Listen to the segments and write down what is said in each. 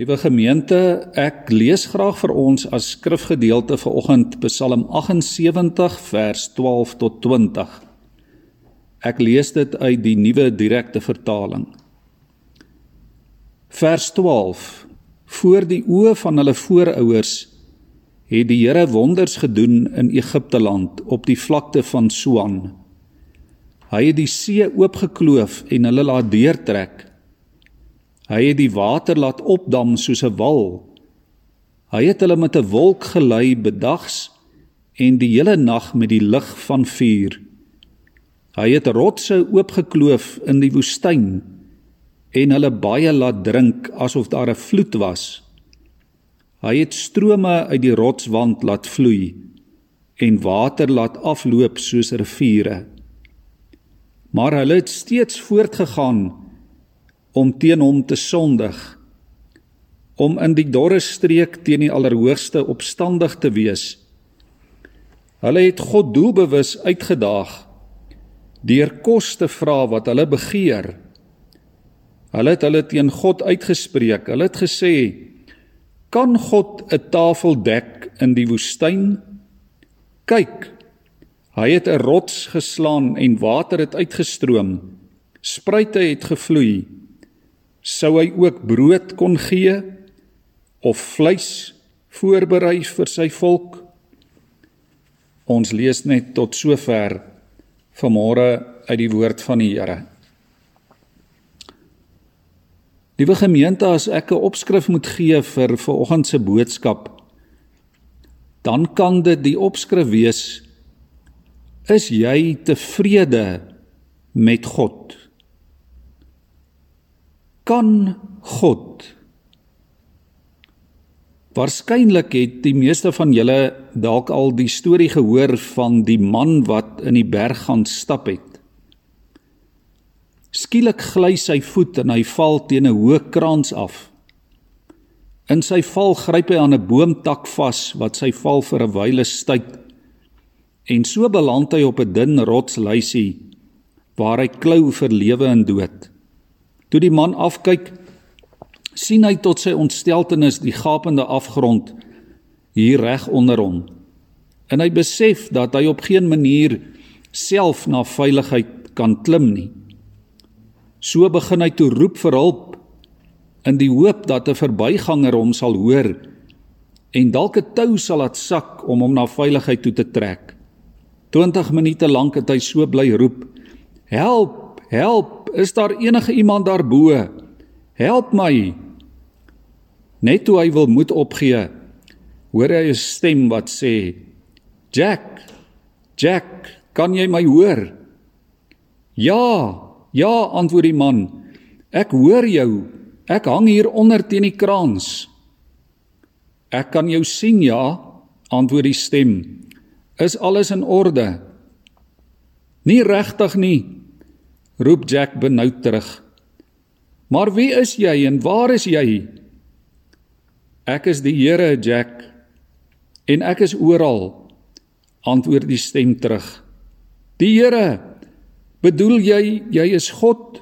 Liewe gemeente, ek lees graag vir ons as skrifgedeelte vir oggend Psalm 78 vers 12 tot 20. Ek lees dit uit die nuwe direkte vertaling. Vers 12. Voor die oë van hulle voorouers het die Here wonders gedoen in Egipte land op die vlakte van Suan. Hy het die see oopgekloof en hulle laat deurtrek Hy het die water laat opdam soos 'n wal. Hy het hulle met 'n wolk gelei bedags en die hele nag met die lig van vuur. Hy het rotse oopgekloof in die woestyn en hulle baie laat drink asof daar 'n vloed was. Hy het strome uit die rotswand laat vloei en water laat afloop soos riviere. Maar hulle het steeds voortgegaan om teen hom te sondig om in die dorre streek teen die allerhoogste opstandig te wees. Hulle het God doelbewus uitgedaag deur kos te vra wat hulle begeer. Hulle het hulle teen God uitgespreek. Hulle het gesê kan God 'n tafel dek in die woestyn? Kyk hy het 'n rots geslaan en water het uitgestroom. Spruite het gevloei sou hy ook brood kon gee of vleis voorberei vir sy volk. Ons lees net tot sover vanmôre uit die woord van die Here. Liewe gemeente, as ek 'n opskrif moet gee vir vanoggend se boodskap, dan kan dit die opskrif wees: Is jy tevrede met God? Kan God Waarskynlik het die meeste van julle dalk al die storie gehoor van die man wat in die berg gaan stap het. Skielik gly sy voet en hy val teen 'n hoë kraans af. In sy val gryp hy aan 'n boomtak vas wat sy val vir 'n wyle styt. En so beland hy op 'n dun rotsluisie waar hy klou vir lewe en dood. Toe die man afkyk, sien hy tot sy ontsteltenis die gapende afgrond hier reg onder hom. En hy besef dat hy op geen manier self na veiligheid kan klim nie. So begin hy toe roep vir hulp in die hoop dat 'n verbyganger hom sal hoor en dalk 'n tou sal laat sak om hom na veiligheid toe te trek. 20 minute lank het hy so bly roep: "Help, help!" Is daar enige iemand daarbo? Help my. Net toe hy wil moed opgee, hoor hy 'n stem wat sê: "Jack, Jack, kan jy my hoor?" "Ja, ja," antwoord die man. "Ek hoor jou. Ek hang hier onder teen die kraans." "Ek kan jou sien, ja," antwoord die stem. "Is alles in orde?" "Nie regtig nie," roep Jack benoud terug. Maar wie is jy en waar is jy? Ek is die Here, Jack. En ek is oral. Antwoord die stem terug. Die Here. Bedoel jy jy is God?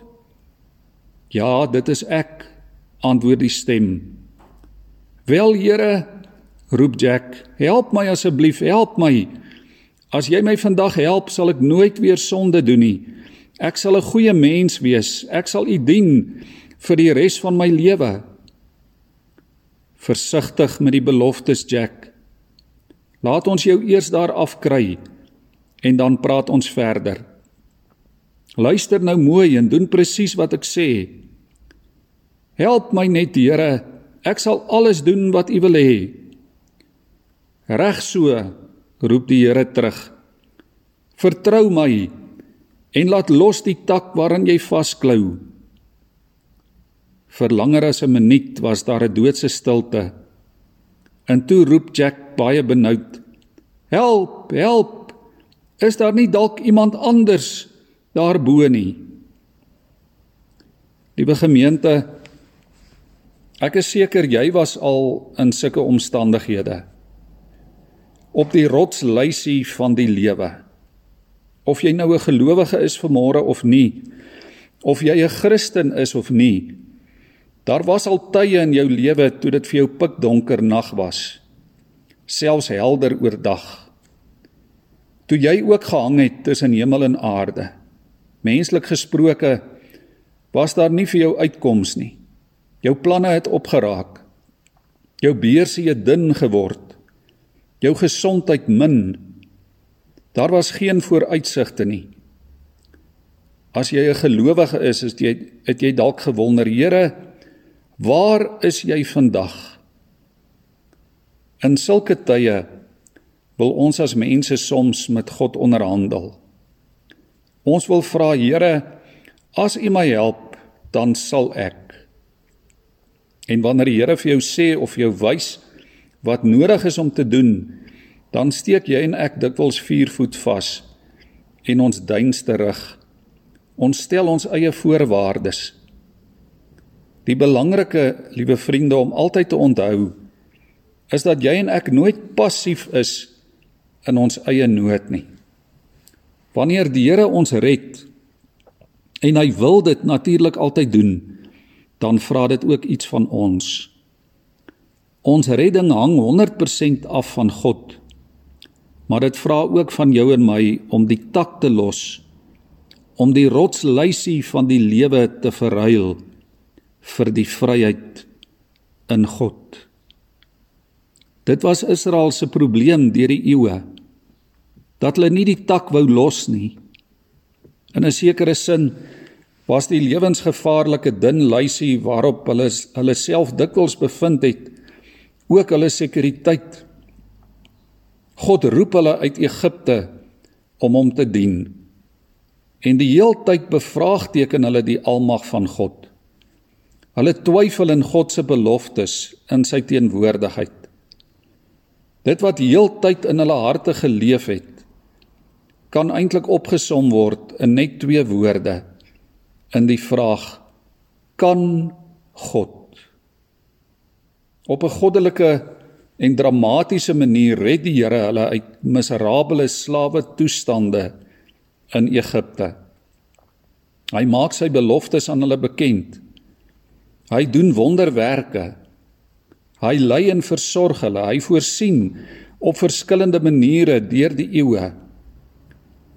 Ja, dit is ek. Antwoord die stem. Wel, Here, roep Jack. Help my asseblief, help my. As jy my vandag help, sal ek nooit weer sonde doen nie. Ek sal 'n goeie mens wees. Ek sal U dien vir die res van my lewe. Versigtig met die beloftes, Jack. Laat ons jou eers daar afkry en dan praat ons verder. Luister nou mooi en doen presies wat ek sê. Help my net, Here. Ek sal alles doen wat U wil hê. Reg so, roep die Here terug. Vertrou my en laat los die tak waaraan jy vasklou. Vir langer as 'n minuut was daar 'n doodse stilte. En toe roep Jack baie benoud: "Help, help! Is daar nie dalk iemand anders daarbo nie?" Liewe gemeente, ek is seker jy was al in sulke omstandighede op die rotsluisie van die lewe of jy nou 'n gelowige is vanmôre of nie, of jy 'n Christen is of nie, Daar was al tye in jou lewe toe dit vir jou pikdonker nag was, selfs helder oordag. Toe jy ook gehang het tussen hemel en aarde. Menslik gesproke was daar nie vir jou uitkoms nie. Jou planne het opgeraak. Jou beursie het dun geword. Jou gesondheid min. Daar was geen vooruitsigte nie. As jy 'n gelowige is, is jy het jy dalk gewonder, Here, waar is jy vandag? In sulke tye wil ons as mense soms met God onderhandel. Ons wil vra, Here, as U my help, dan sal ek. En wanneer die Here vir jou sê of jou wys wat nodig is om te doen, dan steek jy en ek dikwels vier voet vas en ons duins terug. Ons stel ons eie voorwaardes. Die belangrike, liewe vriende, om altyd te onthou, is dat jy en ek nooit passief is in ons eie nood nie. Wanneer die Here ons red en hy wil dit natuurlik altyd doen, dan vra dit ook iets van ons. Ons redding hang 100% af van God. Maar dit vra ook van jou en my om die tak te los, om die rotsluisie van die lewe te verruil vir die vryheid in God. Dit was Israel se probleem deur die eeue dat hulle nie die tak wou los nie. In 'n sekere sin was die lewensgevaarlike dun luisie waarop hulle hulle self dikwels bevind het ook hulle sekuriteit. God roep hulle uit Egipte om hom te dien. En die heeltyd bevraagteken hulle die almag van God. Hulle twyfel in God se beloftes in sy teenwoordigheid. Dit wat heeltyd in hulle harte geleef het, kan eintlik opgesom word in net twee woorde in die vraag kan God op 'n goddelike en dramatiese manier red die Here hulle uit miserabele slawe toestande in Egipte. Hy maak sy beloftes aan hulle bekend. Hy doen wonderwerke. Hy lei en versorg hulle. Hy voorsien op verskillende maniere deur die eeue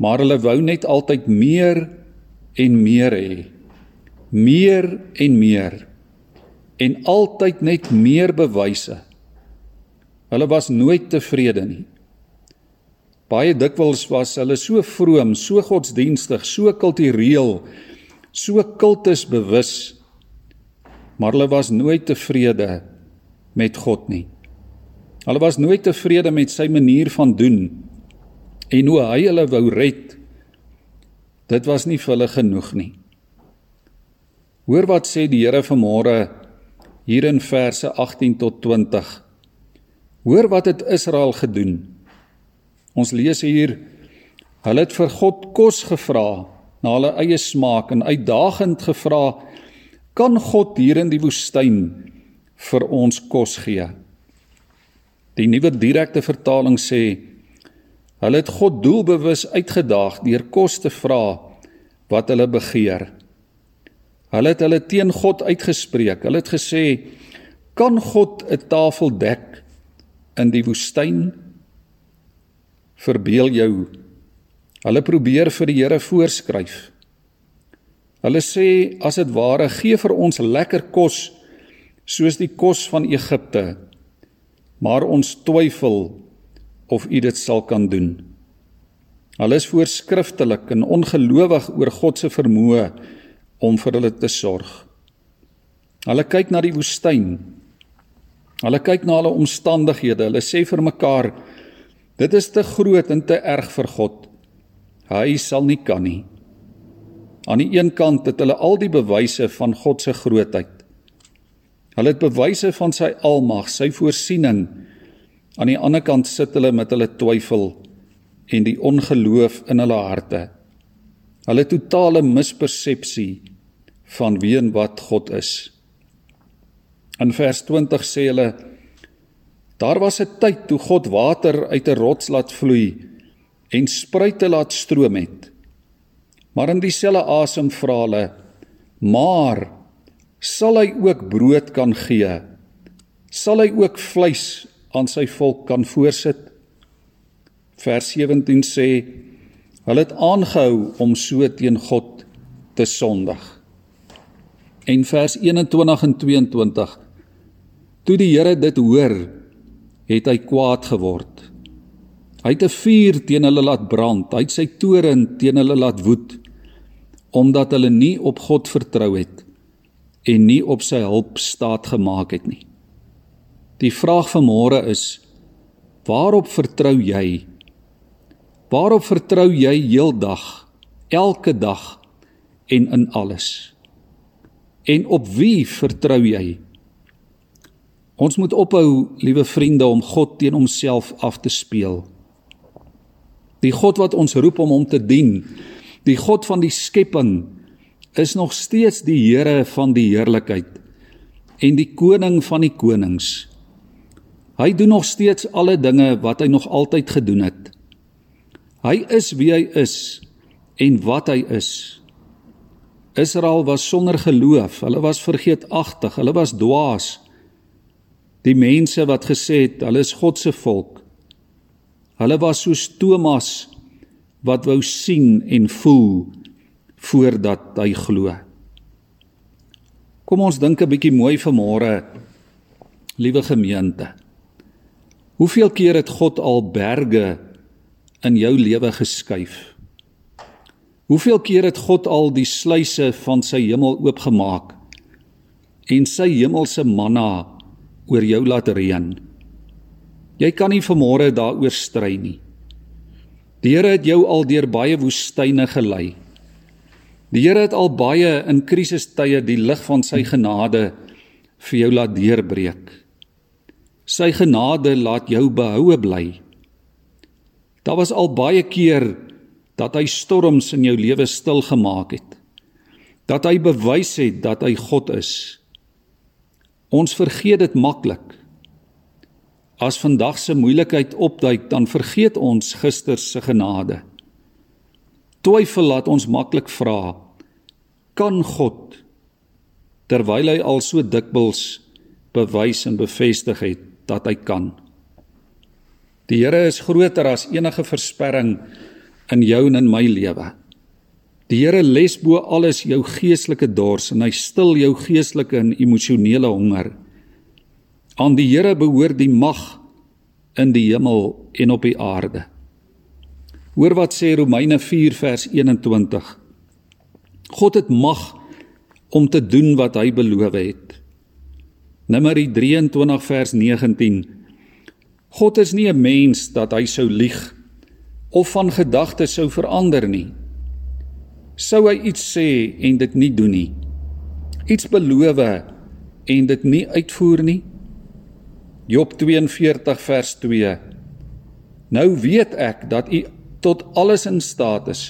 maar hulle wou net altyd meer en meer hê. Meer en meer. En altyd net meer bewyse. Hulle was nooit tevrede nie. Baie dikwels was hulle so vroom, so godsdienstig, so kultureel, so kultusbewus, maar hulle was nooit tevrede met God nie. Hulle was nooit tevrede met sy manier van doen en hoe hy hulle wou red. Dit was nie vir hulle genoeg nie. Hoor wat sê die Here vanmôre hier in verse 18 tot 20. Hoor wat het Israel gedoen? Ons lees hier hulle het vir God kos gevra na hulle eie smaak en uitdagend gevra kan God hier in die woestyn vir ons kos gee? Die nuwe direkte vertaling sê Hulle het God doelbewus uitgedaag deur kos te vra wat hulle begeer. Hulle het hulle teen God uitgespreek. Hulle het gesê: "Kan God 'n tafel dek in die woestyn?" Verbeel jou. Hulle probeer vir die Here voorskryf. Hulle sê as dit ware gee vir ons lekker kos soos die kos van Egipte. Maar ons twyfel of u dit sal kan doen. Hulle is voorskriftelik en ongelowig oor God se vermoë om vir hulle te sorg. Hulle kyk na die woestyn. Hulle kyk na hulle omstandighede. Hulle sê vir mekaar: "Dit is te groot en te erg vir God. Hy sal nie kan nie." Aan die een kant het hulle al die bewyse van God se grootheid. Hulle het bewyse van sy almag, sy voorsiening, Aan die ander kant sit hulle met hulle twyfel en die ongeloof in hulle harte. Hulle totale mispersepsie van wie en wat God is. In vers 20 sê hulle daar was 'n tyd toe God water uit 'n rots laat vloei en spruite laat stroom het. Maar in dieselfde asem vra hulle: "Maar sal hy ook brood kan gee. Sal hy ook vleis aan sy volk kan voorsit. Vers 17 sê hulle het aangehou om so teen God te sondig. En vers 21 en 22 Toe die Here dit hoor, het hy kwaad geword. Hy het 'n vuur teen hulle laat brand, hy het sy toorn teen hulle laat woed omdat hulle nie op God vertrou het en nie op sy hulp staat gemaak het nie. Die vraag van môre is: Waarop vertrou jy? Waarop vertrou jy heeldag, elke dag en in alles? En op wie vertrou jy? Ons moet ophou, liewe vriende, om God teen homself af te speel. Die God wat ons roep om hom te dien, die God van die skepping, is nog steeds die Here van die heerlikheid en die koning van die konings. Hy doen nog steeds alle dinge wat hy nog altyd gedoen het. Hy is wie hy is en wat hy is. Israel was sonder geloof, hulle was vergeetagtig, hulle was dwaas. Die mense wat gesê het hulle is God se volk, Hulle was soos Thomas wat wou sien en voel voordat hy glo. Kom ons dink 'n bietjie mooi vanmôre, liewe gemeente. Hoeveel keer het God al berge in jou lewe geskuif? Hoeveel keer het God al die sluise van sy hemel oopgemaak en sy hemelse manna oor jou laat reën? Jy kan nie vanmôre daaroor stry nie. Die Here het jou al deur baie woestyne gelei. Die Here het al baie in krisistye die lig van sy genade vir jou laat deurbreek. Sy genade laat jou behoue bly. Daar was al baie keer dat hy storms in jou lewe stil gemaak het. Dat hy bewys het dat hy God is. Ons vergeet dit maklik. As vandag se moeilikheid opduik, dan vergeet ons gister se genade. Twyfel laat ons maklik vra: Kan God terwyl hy al so dikwels bewys en bevestig het dat hy kan? Die Here is groter as enige versperring in jou en in my lewe. Die Here les bo alles jou geestelike dors en hy stil jou geestelike en emosionele honger. Aan die Here behoort die mag in die hemel en op die aarde. Hoor wat sê Romeine 4 vers 21. God het mag om te doen wat hy beloof het. Numeri 23 vers 19. God is nie 'n mens dat hy sou lieg of van gedagtes sou verander nie. Sou hy iets sê en dit nie doen nie? Iets beloof en dit nie uitvoer nie? Job 42 vers 2 Nou weet ek dat u tot alles in staat is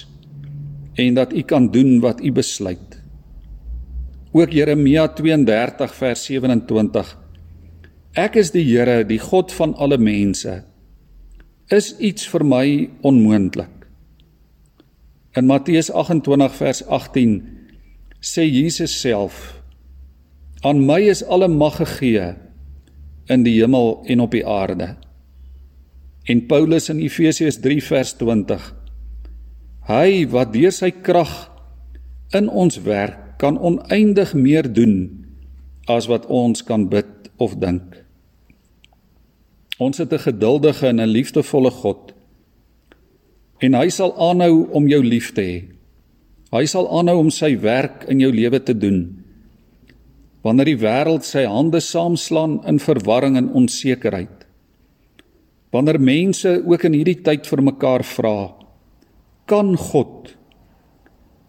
en dat u kan doen wat u besluit. Ook Jeremia 32 vers 27 Ek is die Here, die God van alle mense. Is iets vir my onmoontlik? In Matteus 28 vers 18 sê Jesus self: Aan my is alle mag gegee in die hemel en op die aarde. En Paulus in Efesiërs 3 vers 20. Hy wat deur sy krag in ons werk kan oneindig meer doen as wat ons kan bid of dink. Ons het 'n geduldige en 'n liefdevolle God. En hy sal aanhou om jou lief te hê. Hy sal aanhou om sy werk in jou lewe te doen wanneer die wêreld sy hande saamslaan in verwarring en onsekerheid. Wanneer mense ook in hierdie tyd vir mekaar vra, kan God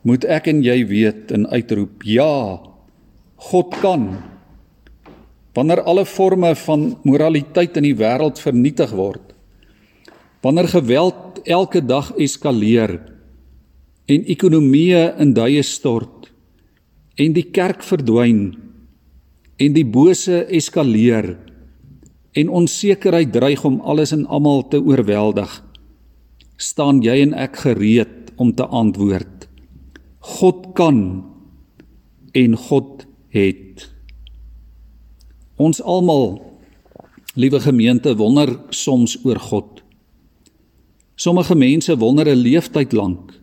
moet ek en jy weet en uitroep, ja, God kan. Wanneer alle forme van moraliteit in die wêreld vernietig word, wanneer geweld elke dag eskaleer en ekonomieë in duie stort en die kerk verdwyn en die bose eskaleer en onsekerheid dreig om alles en almal te oorweldig, staan jy en ek gereed om te antwoord. God kan en God het. Ons almal, liewe gemeente, wonder soms oor God. Sommige mense wonder 'n leeftyd lank.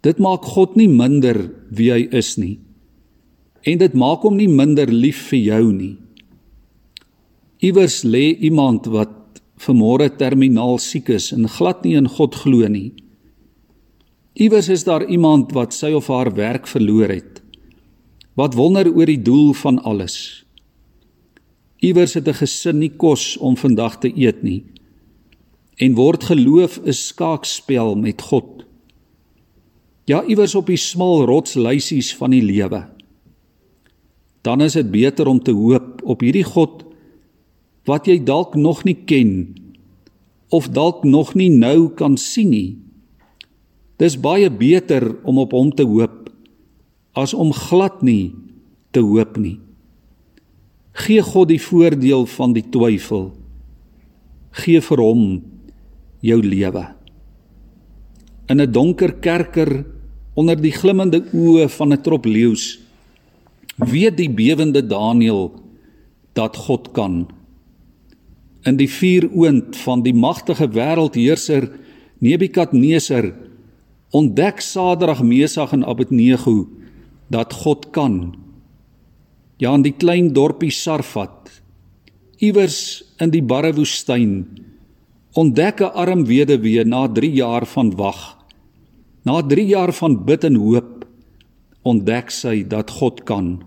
Dit maak God nie minder wie hy is nie. En dit maak hom nie minder lief vir jou nie. Iewers lê iemand wat vermore terminaal siek is en glad nie in God glo nie. Iewers is daar iemand wat sy of haar werk verloor het. Wat wonder oor die doel van alles. Iewers het 'n gesin nie kos om vandag te eet nie. En word geloof 'n skaakspel met God. Ja, iewers op die smal rotsluisies van die lewe. Dan is dit beter om te hoop op hierdie God wat jy dalk nog nie ken of dalk nog nie nou kan sien nie. Dis baie beter om op hom te hoop as om glad nie te hoop nie. Gee God die voordeel van die twyfel. Gee vir hom jou lewe. In 'n donker kerker onder die glimmende oë van 'n trop leeu's weet die bewende Daniël dat God kan in die vuur oond van die magtige wêreldheerser Nebukadneser ontdek Sadrag, Mesag en Abednego dat God kan. Ja, in die klein dorpie Sarfat, iewers in die barre woestyn, ontdek 'n arm weduwee na 3 jaar van wag. Na 3 jaar van bid en hoop, ontdek sy dat God kan.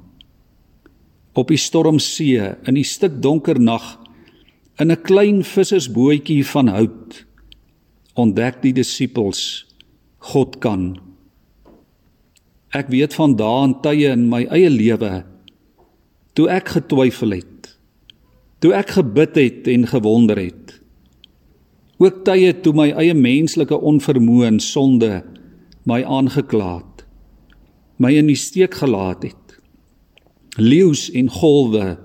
Op die stormsee, in die stikdonker nag, In 'n klein vissersbootjie van hout ontdek die disippels God kan. Ek weet van daai tye in my eie lewe toe ek getwyfel het. Toe ek gebid het en gewonder het. Ook tye toe my eie menslike onvermoë en sonde my aangekla het. My in die steek gelaat het. Leeu's en golwe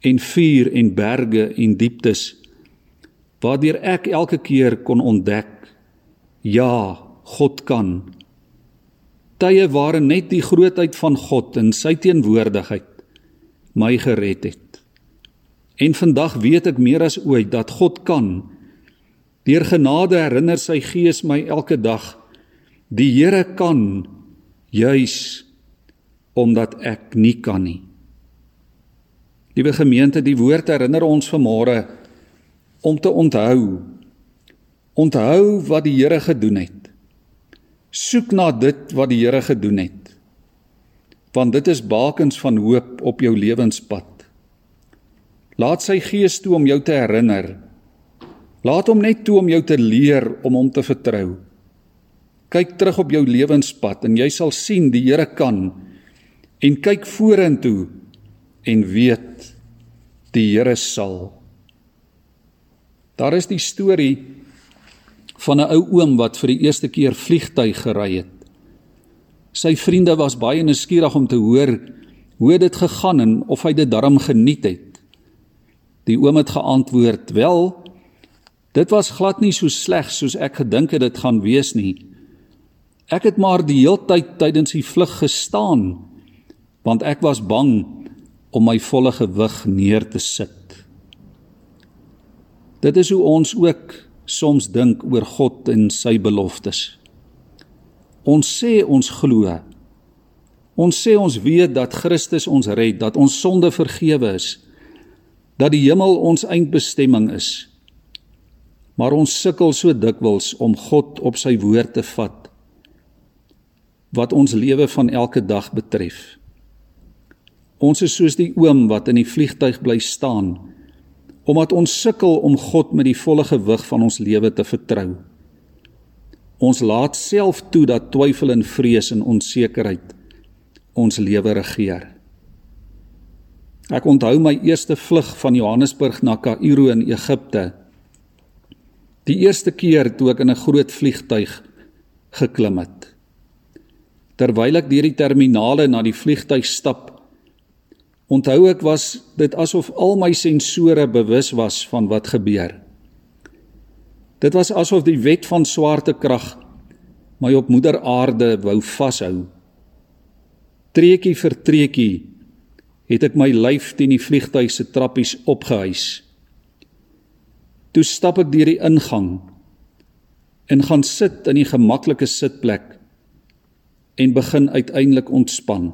en vuur en berge en dieptes waardeur ek elke keer kon ontdek ja God kan tye waarin net die grootheid van God en sy teenwoordigheid my gered het en vandag weet ek meer as ooit dat God kan deur genade herinner sy gees my elke dag die Here kan juis omdat ek nie kan nie Liewe gemeente, die woord herinner ons vanmôre om te onthou. Onthou wat die Here gedoen het. Soek na dit wat die Here gedoen het. Want dit is bakens van hoop op jou lewenspad. Laat sy gees toe om jou te herinner. Laat hom net toe om jou te leer om hom te vertrou. Kyk terug op jou lewenspad en jy sal sien die Here kan en kyk vorentoe en weet die Here sal. Daar is die storie van 'n ou oom wat vir die eerste keer vliegtyg gery het. Sy vriende was baie nuuskierig om te hoor hoe dit gegaan en of hy dit darm geniet het. Die oom het geantwoord: "Wel, dit was glad nie so sleg soos ek gedink het dit gaan wees nie. Ek het maar die heeltyd tydens die vlug gestaan want ek was bang om my volle gewig neer te sit. Dit is hoe ons ook soms dink oor God en sy beloftes. Ons sê ons glo. Ons sê ons weet dat Christus ons red, dat ons sonde vergewe is, dat die hemel ons eindbestemming is. Maar ons sukkel so dikwels om God op sy woord te vat wat ons lewe van elke dag betref. Ons is soos die oom wat in die vliegtyg bly staan omdat ons sukkel om God met die volle gewig van ons lewe te vertrou. Ons laat self toe dat twyfel en vrees en onsekerheid ons lewe regeer. Ek onthou my eerste vlug van Johannesburg na Kaïro in Egipte. Die eerste keer toe ek in 'n groot vliegtyg geklim het. Terwyl ek deur die terminale na die vliegtyg stap, Onthou ek was dit asof al my sensore bewus was van wat gebeur. Dit was asof die wet van swaartekrag my op moeder aarde wou vashou. Treetjie vir treetjie het ek my lyf teen die vliegtuig se trappies opgehuis. Toe stap ek deur die ingang en gaan sit in die gemaklike sitplek en begin uiteindelik ontspan.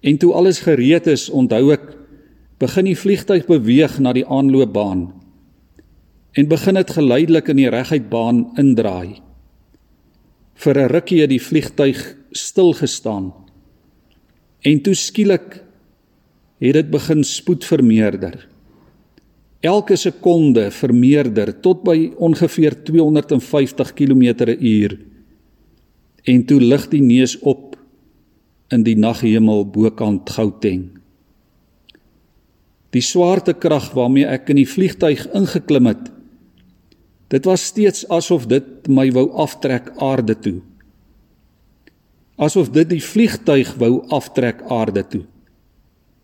En toe alles gereed is, onthou ek, begin die vliegtuig beweeg na die aanloopbaan en begin dit geleidelik in die reguit baan indraai. Vir 'n rukkie het die vliegtuig stil gestaan. En toe skielik het dit begin spoed vermeerder. Elke sekonde vermeerder tot by ongeveer 250 km/h. En toe lig die neus op in die naghemel bokant Gauteng. Die swaartekrag waarmee ek in die vliegtuig ingeklim het, dit was steeds asof dit my wou aftrek aarde toe. Asof dit die vliegtuig wou aftrek aarde toe.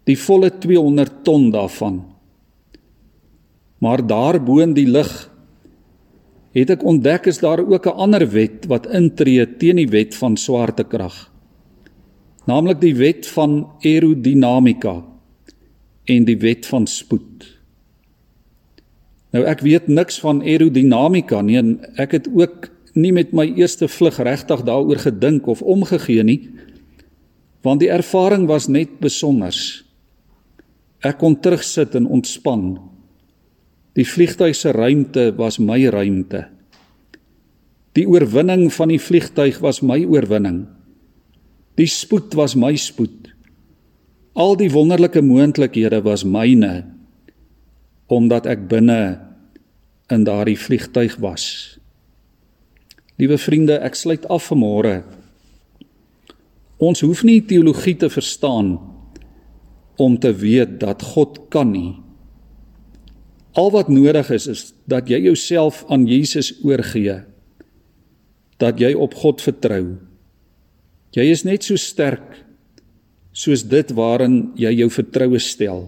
Die volle 200 ton daarvan. Maar daarbo in die lug het ek ontdek is daar ook 'n ander wet wat intree teen die wet van swaartekrag. Naamlik die wet van aerodinamika en die wet van spoed. Nou ek weet niks van aerodinamika nie en ek het ook nie met my eerste vlug regtig daaroor gedink of omgegee nie want die ervaring was net besonders. Ek kon terugsit en ontspan Die vliegtuig se ruimte was my ruimte. Die oorwinning van die vliegtuig was my oorwinning. Die spoed was my spoed. Al die wonderlike moontlikhede was myne omdat ek binne in daardie vliegtuig was. Liewe vriende, ek sluit af vanmôre. Ons hoef nie teologie te verstaan om te weet dat God kan nie Al wat nodig is is dat jy jouself aan Jesus oorgee. Dat jy op God vertrou. Jy is net so sterk soos dit waarin jy jou vertroue stel.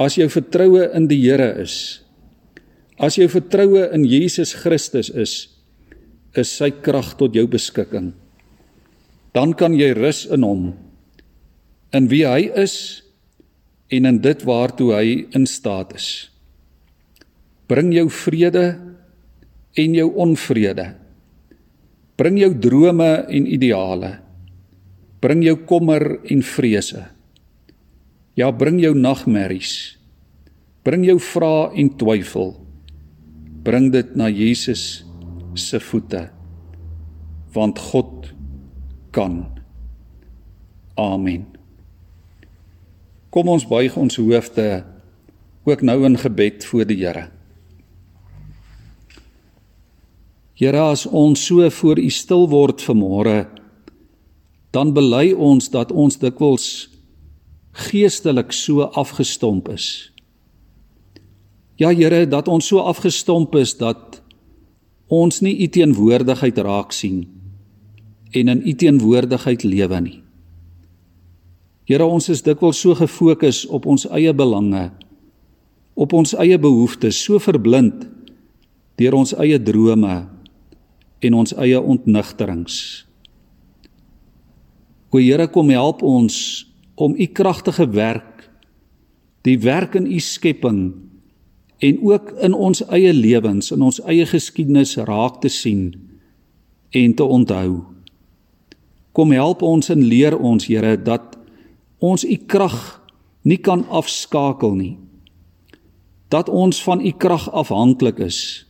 As jou vertroue in die Here is, as jou vertroue in Jesus Christus is, is sy krag tot jou beskikking. Dan kan jy rus in hom. In wie hy is en in dit waartoe hy in staat is. Bring jou vrede en jou onvrede. Bring jou drome en ideale. Bring jou kommer en vrese. Ja, bring jou nagmerries. Bring jou vrae en twyfel. Bring dit na Jesus se voete. Want God kan. Amen. Kom ons buig ons hoofde ook nou in gebed voor die Here. Here, as ons so voor U stil word vanmôre, dan bely ons dat ons dikwels geestelik so afgestomp is. Ja Here, dat ons so afgestomp is dat ons nie U teenwoordigheid raak sien en in U teenwoordigheid lewe nie. Here, ons is dikwels so gefokus op ons eie belange, op ons eie behoeftes, so verblind deur ons eie drome en ons eie ontnigterings. O Here, kom help ons om u kragtige werk, die werk in u skepping en ook in ons eie lewens, in ons eie geskiedenis raak te sien en te onthou. Kom help ons en leer ons, Here, dat ons u krag nie kan afskakel nie. Dat ons van u krag afhanklik is.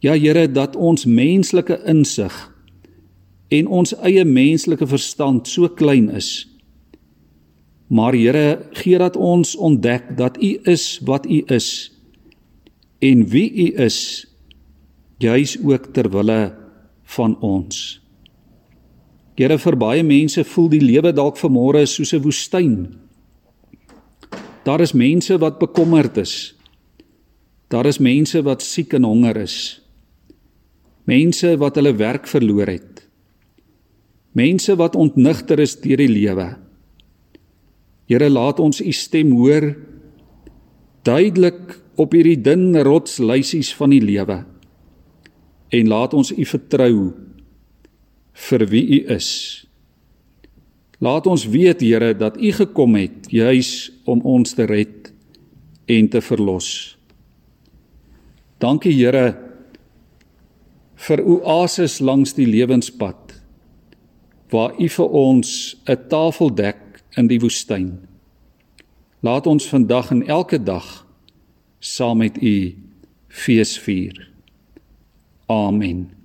Ja Here, dat ons menslike insig en ons eie menslike verstand so klein is. Maar Here, gee dat ons ontdek dat U is wat U is en wie U is, juis ook ter wille van ons. Here vir baie mense voel die lewe dalk vanmôre soos 'n woestyn. Daar is mense wat bekommerd is. Daar is mense wat siek en honger is. Mense wat hulle werk verloor het. Mense wat ontnigter is deur die lewe. Here laat ons u stem hoor duidelik op hierdie dun rotsluisies van die lewe. En laat ons u vertrou vir wie u is. Laat ons weet, Here, dat U gekom het juis om ons te red en te verlos. Dankie, Here, vir oases langs die lewenspad waar U vir ons 'n tafel dek in die woestyn. Laat ons vandag en elke dag saam met U fees vier. Amen.